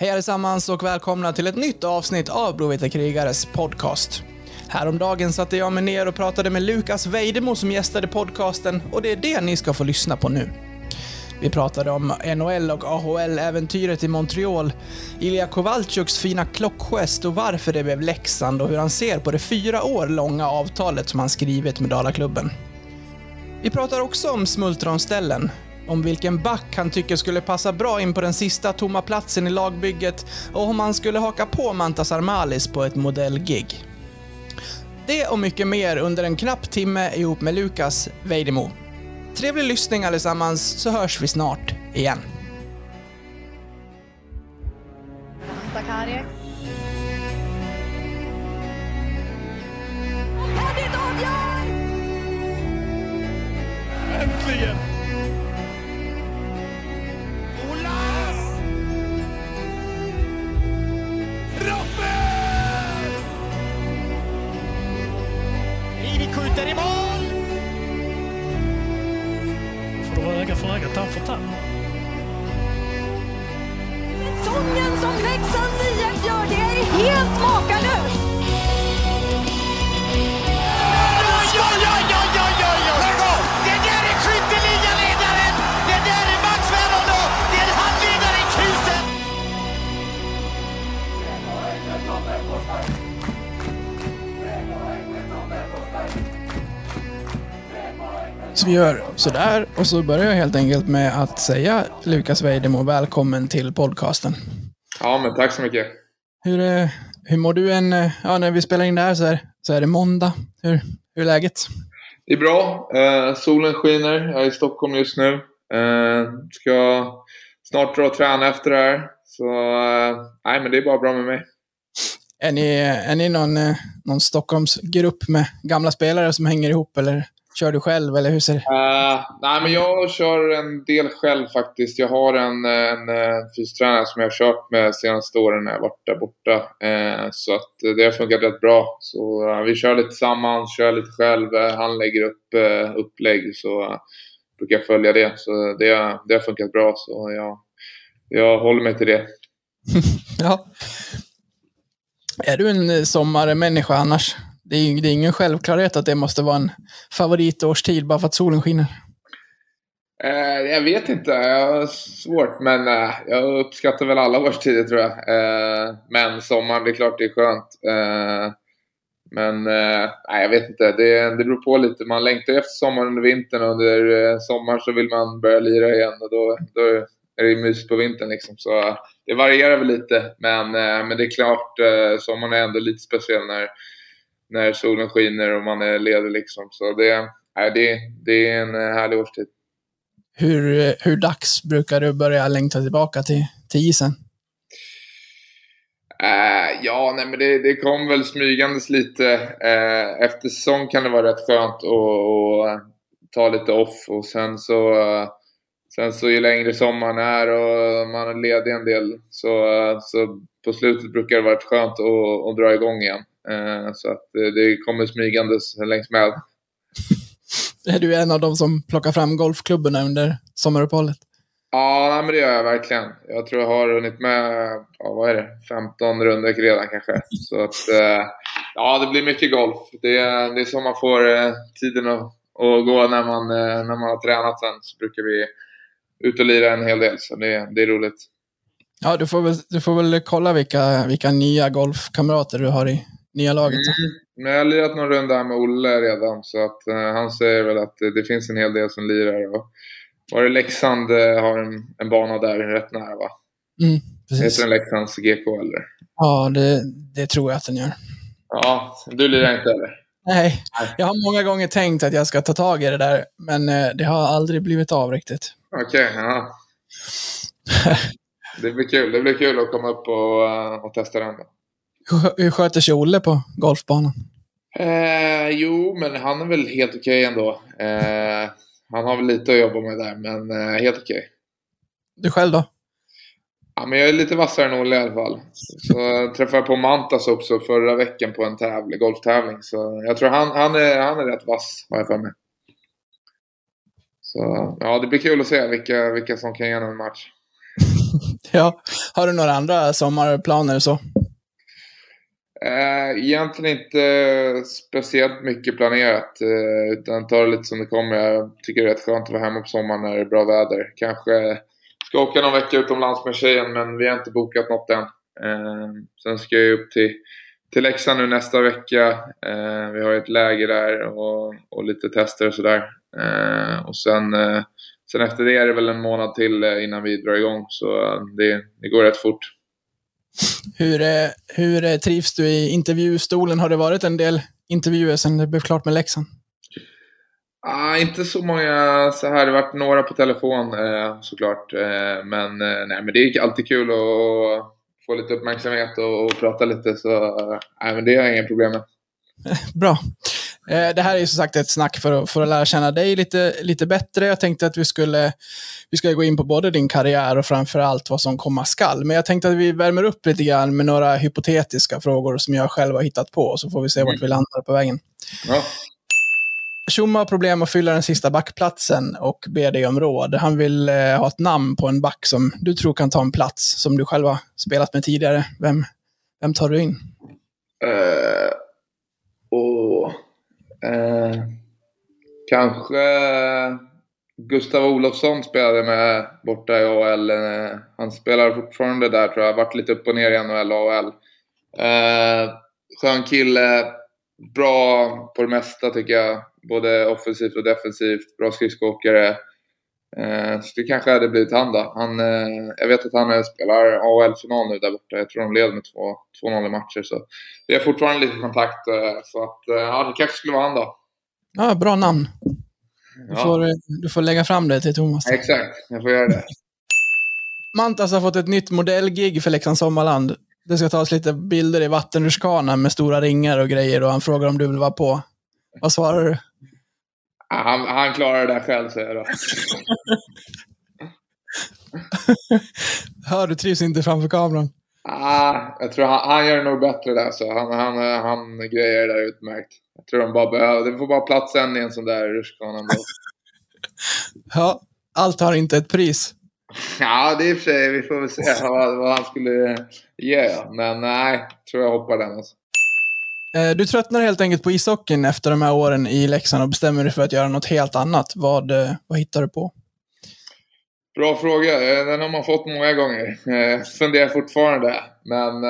Hej allesammans och välkomna till ett nytt avsnitt av Blåvita krigares podcast. Häromdagen satte jag mig ner och pratade med Lukas Vejdemo som gästade podcasten och det är det ni ska få lyssna på nu. Vi pratade om NHL och AHL-äventyret i Montreal, Ilja Kovalchuks fina klockgest och varför det blev Leksand och hur han ser på det fyra år långa avtalet som han skrivit med Dalaklubben. Vi pratar också om smultronställen, om vilken back han tycker skulle passa bra in på den sista tomma platsen i lagbygget och om han skulle haka på Mantas Armalis på ett modellgig. Det och mycket mer under en knapp timme ihop med Lukas Vejdemo. Trevlig lyssning allesammans, så hörs vi snart igen. Som Leksands IF gör, det är helt makalöst! Så vi gör sådär och så börjar jag helt enkelt med att säga Lukas Vejdemo välkommen till podcasten. Ja, men tack så mycket. Hur, eh, hur mår du en, eh, ja när vi spelar in det här så är, så är det måndag. Hur, hur är läget? Det är bra. Eh, solen skiner. Jag är i Stockholm just nu. Eh, ska snart dra och träna efter det här. Så eh, nej, men det är bara bra med mig. Är ni, är ni någon, eh, någon Stockholmsgrupp med gamla spelare som hänger ihop eller kör du själv eller hur ser det Eh, nej, men jag kör en del själv faktiskt. Jag har en, en, en fystränare som jag har kört med de senaste åren när jag varit där borta. Eh, så att det har funkat rätt bra. Så eh, vi kör lite tillsammans, kör lite själv. Eh, Han lägger upp eh, upplägg så eh, brukar jag följa det. Så det, det har funkat bra. Så jag, jag håller mig till det. Ja. Är du en eh, sommarmänniska annars? Det är, ju- det är ingen självklarhet att det måste vara en favoritårstid bara för att solen skiner. Eh, jag vet inte, jag har svårt men eh, jag uppskattar väl alla årstider tror jag. Eh, men sommaren, det är klart det är skönt. Eh, men eh, nej, jag vet inte, det, det beror på lite. Man längtar ju efter sommaren under vintern och under eh, sommaren så vill man börja lira igen och då, då är det ju mys på vintern liksom. Så eh, det varierar väl lite men, eh, men det är klart, eh, sommaren är ändå lite speciell när, när solen skiner och man är ledig liksom. Så det, nej, det, det är en eh, härlig årstid. Hur, eh, hur dags brukar du börja längta tillbaka till, till isen? Eh, ja, nej, men det, det kom väl smygandes lite. Eh, efter säsong kan det vara rätt skönt att ta lite off och sen så, eh, sen så ju längre sommaren är och man är ledig en del så, så på slutet brukar det vara rätt skönt att, att dra igång igen. Eh, så att det, det kommer smygandes längs med. Är du en av de som plockar fram golfklubborna under sommaruppehållet? Ja, nej, men det gör jag verkligen. Jag tror jag har hunnit med, ja, vad är det, 15 runder redan kanske. Så att, eh, ja, det blir mycket golf. Det, är- det är så man får eh, tiden att, att gå när man, eh, när man har tränat sen. Så brukar vi ut och lira en hel del, så det, det är roligt. Ja, du får väl, du får väl kolla vilka, vilka nya golfkamrater du har i nya laget. Men jag har lirat någon runda här med Olle redan, så att eh, han säger väl att det, det finns en hel del som lirar. Och, var det Leksand eh, har en, en bana där rätt nära va? Mm, precis. Heter den Leksands GK eller? Ja, det, det tror jag att den gör. Ja, du lirar inte eller? Nej, jag har många gånger tänkt att jag ska ta tag i det där, men eh, det har aldrig blivit av riktigt. Okej, ja. Det blir kul. Det blir kul att komma upp och, eh, och testa den. Då. Hur, sköter sig Olle på golfbanan? Eh, jo, men han är väl helt okej ändå. Eh, han har väl lite att jobba med där, men eh, helt okej. Du själv då? Ja, men jag är lite vassare än Olle i alla fall. Så jag träffade på Mantas också förra veckan på en tävling, golftävling. Så jag tror han, han, är, han är rätt vass, har jag för mig. Så ja, det blir kul att se vilka, vilka som kan ge en match. Ja. Har du några andra sommarplaner så? Eh, egentligen inte speciellt mycket planerat. Eh, utan tar det lite som det kommer. Jag tycker det är rätt skönt att vara hemma på sommaren när det är bra väder. Kanske ska åka någon vecka utomlands med tjejen men vi har inte bokat något än. Eh, sen ska jag upp till, till Leksand nu nästa vecka. Vi har ett läger där och, och lite tester och sådär. Och sen, sen efter det är det väl en månad till innan vi drar igång. Så det, det går rätt fort. Hur, eh, hur eh, trivs du i intervjustolen? Har det varit en del intervjuer sedan det blev klart med Leksand? Ah, inte så många så här. Det har varit några på telefon eh, såklart. Eh, men, eh, nej, men det är alltid kul att få lite uppmärksamhet och, och prata lite. Så eh, nej, men det har jag inga problem med. Bra. Eh, Det här är som sagt ett snack för att, för att lära känna dig lite, lite bättre. Jag tänkte att vi skulle, vi ska gå in på både din karriär och framför allt vad som komma skall. Men jag tänkte att vi värmer upp lite grann med några hypotetiska frågor som jag själv har hittat på, så får vi se vart vi landar på vägen. Ja. Tjomme har problem att fylla den sista backplatsen och ber dig om råd. Han vill eh, ha ett namn på en back som du tror kan ta en plats som du själv har spelat med tidigare. Vem, vem tar du in? Och, eh, kanske Gustav Olofsson spelade med borta i AHL. Eh, han spelar fortfarande där tror jag. Varit lite upp och ner i NHL och AHL. Eh, skön kille. Bra på det mesta tycker jag. Både offensivt och defensivt. Bra skridskoåkare. Eh, så det kanske hade blivit han då. Han, eh, jag vet att han eh, spelar AHL-final nu där borta. Jag tror de leder med 2-0 i matcher. Så vi har fortfarande lite kontakt. Så att, ja, det kanske skulle vara han då. Ja, bra namn. Du, Ja, får, du får lägga fram det till Thomas. Exakt, jag får göra det. Mantas har fått ett nytt modellgig för Leksands Sommarland. Det ska tas lite bilder i vattenrutschkana med stora ringar och grejer och han frågar om du vill vara på. Vad svarar du? Han, han klarar det där själv säger jag då. Hör, du trivs inte framför kameran. Ah, jag tror han, han gör det nog bättre där. Så han, han, han grejer det där utmärkt. Jag tror de bara behöver, det får bara plats en i en sån där rutschkana. Ja, allt har inte ett pris. Ja, det är i och för sig. Vi får väl se vad, vad han skulle ge. Men nej, tror jag hoppar den. Alltså. Eh, du tröttnar helt enkelt på ishockeyn efter de här åren i Leksand och bestämmer dig för att göra något helt annat. Vad, eh, vad hittar du på? Bra fråga. Eh, den har man fått många gånger. Jag funderar fortfarande. Men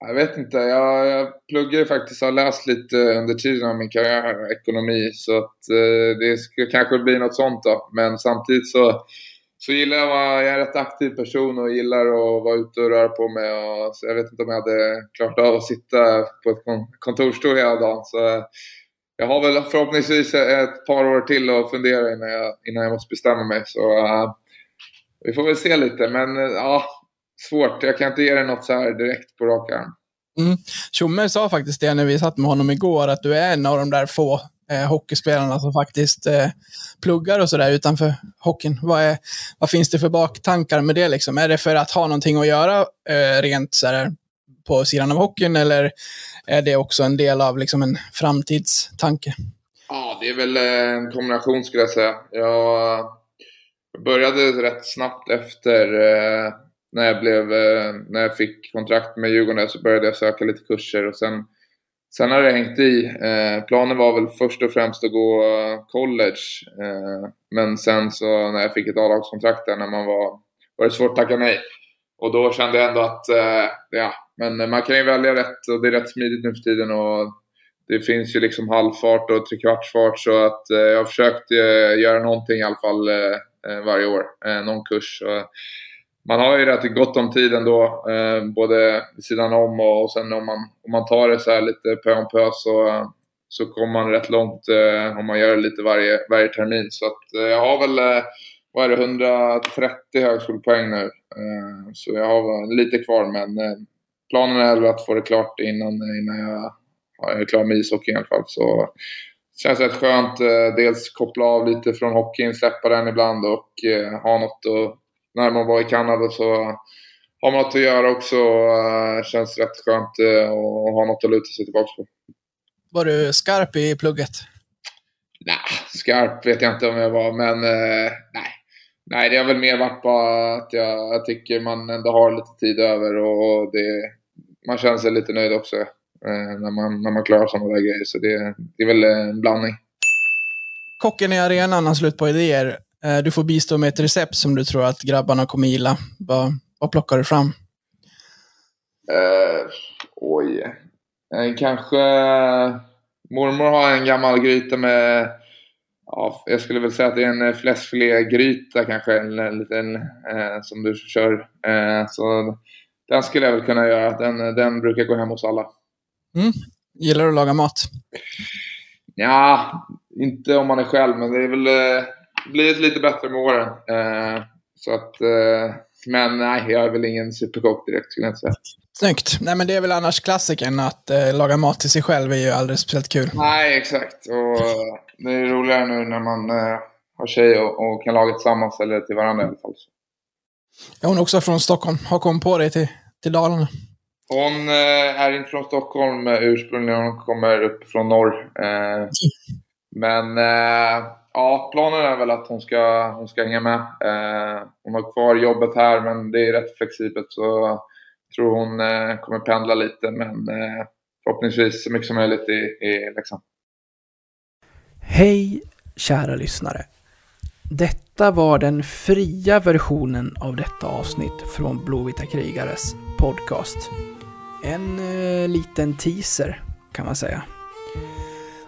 jag vet inte. Jag, jag pluggar ju faktiskt och har läst lite under tiden av min karriär, ekonomi. Så att det ska kanske bli något sånt då. Men samtidigt så, så gillar jag att vara, jag är en rätt aktiv person och gillar att vara ute och röra på mig. Och, så jag vet inte om jag hade klarat av att sitta på ett kon- kontorsstol hela dagen. Så, eh, jag har väl förhoppningsvis ett par år till att fundera innan jag, innan jag måste bestämma mig. Så uh, vi får väl se lite, men eh, ja, uh, svårt. Jag kan inte ge dig något så här direkt på rak arm. Mm. Tjomme sa faktiskt det när vi satt med honom igår, att du är en av de där få eh, hockeyspelarna som faktiskt eh, pluggar och sådär utanför hockeyn. Vad, är, vad finns det för baktankar med det? Liksom? Är det för att ha någonting att göra eh, rent så här, på sidan av hockeyn eller är det också en del av liksom, en framtidstanke? Ja, det är väl eh, en kombination skulle jag säga. Jag började rätt snabbt efter eh, när jag, blev, eh, när jag fick kontrakt med Djurgården så började jag söka lite kurser och sen, sen har det hängt i. Eh, planen var väl först och främst att gå eh, college. Eh, men sen så när jag fick ett A-lagskontrakt där när man var, var det svårt att tacka nej. Och då kände jag ändå att, eh, ja, men man kan ju välja rätt och det är rätt smidigt nu för tiden och det finns ju liksom halvfart och trekvartsfart så att eh, jag har försökt eh, göra någonting i alla fall eh, eh varje år. Eh, någon kurs. Och, man har ju rätt gott om tid ändå, eh, både vid sidan om och, och sen om man, om man tar det så här lite pö om pö så, så kommer man rätt långt eh, om man gör det lite varje, varje termin. Så att eh, jag har väl, eh, vad är det, 130 högskolepoäng nu. Eh, så jag har lite kvar men eh, planen är väl att få det klart innan, innan jag jag är klar med ishockey i alla fall. Så det känns rätt skönt. Eh, dels koppla av lite från hockeyn, släppa den ibland och eh, ha något att... När man var i Kanada så har man något att göra också. Eh, känns rätt skönt eh, att ha något att luta sig tillbaka på. Var du skarp i plugget? Nej, skarp vet jag inte om jag var, men eh, nej. nej, det har väl mer varit bara att jag, jag tycker man ändå har lite tid över och, och det, man känner sig lite nöjd också eh, när, man, när man klarar sådana där grejer. Så det, det är väl en blandning. Kocken i arenan har slut på idéer. Eh, Du får bistå med ett recept som du tror att grabbarna kommer gilla. Vad, vad plockar du fram? Eh, oj. Eh, kanske... Mormor har en gammal gryta med... Ja, jag skulle väl säga att det är en fläskfilégryta kanske. En, en liten som du kör. Så den skulle jag väl kunna göra. Den, den brukar gå hem hos alla. Gillar du att laga mat? Ja, inte om man är själv, men det är väl blivit lite bättre med åren. Eh, så att, eh, men nej, jag är väl ingen superkock direkt skulle jag inte säga. Snyggt. Nej, men det är väl annars klassikern att eh, laga mat till sig själv är ju aldrig speciellt kul. Nej, exakt. Och eh, det är roligare nu när man eh, har tjej och, och kan laga tillsammans eller till varandra i alla fall. Ja, hon är också från Stockholm. Har kommit på dig till, till Dalarna. Hon eh, är inte från Stockholm ursprungligen, hon kommer upp från norr. Eh, men ja, planen är väl att hon ska, hon ska hänga med. Eh, hon har kvar jobbet här men det är rätt flexibelt så jag tror hon eh, kommer pendla lite men eh, förhoppningsvis så mycket som möjligt i, i Leksand. Hej, kära lyssnare. Detta var den fria versionen av detta avsnitt från Blåvita krigares podcast. En eh, liten teaser, kan man säga.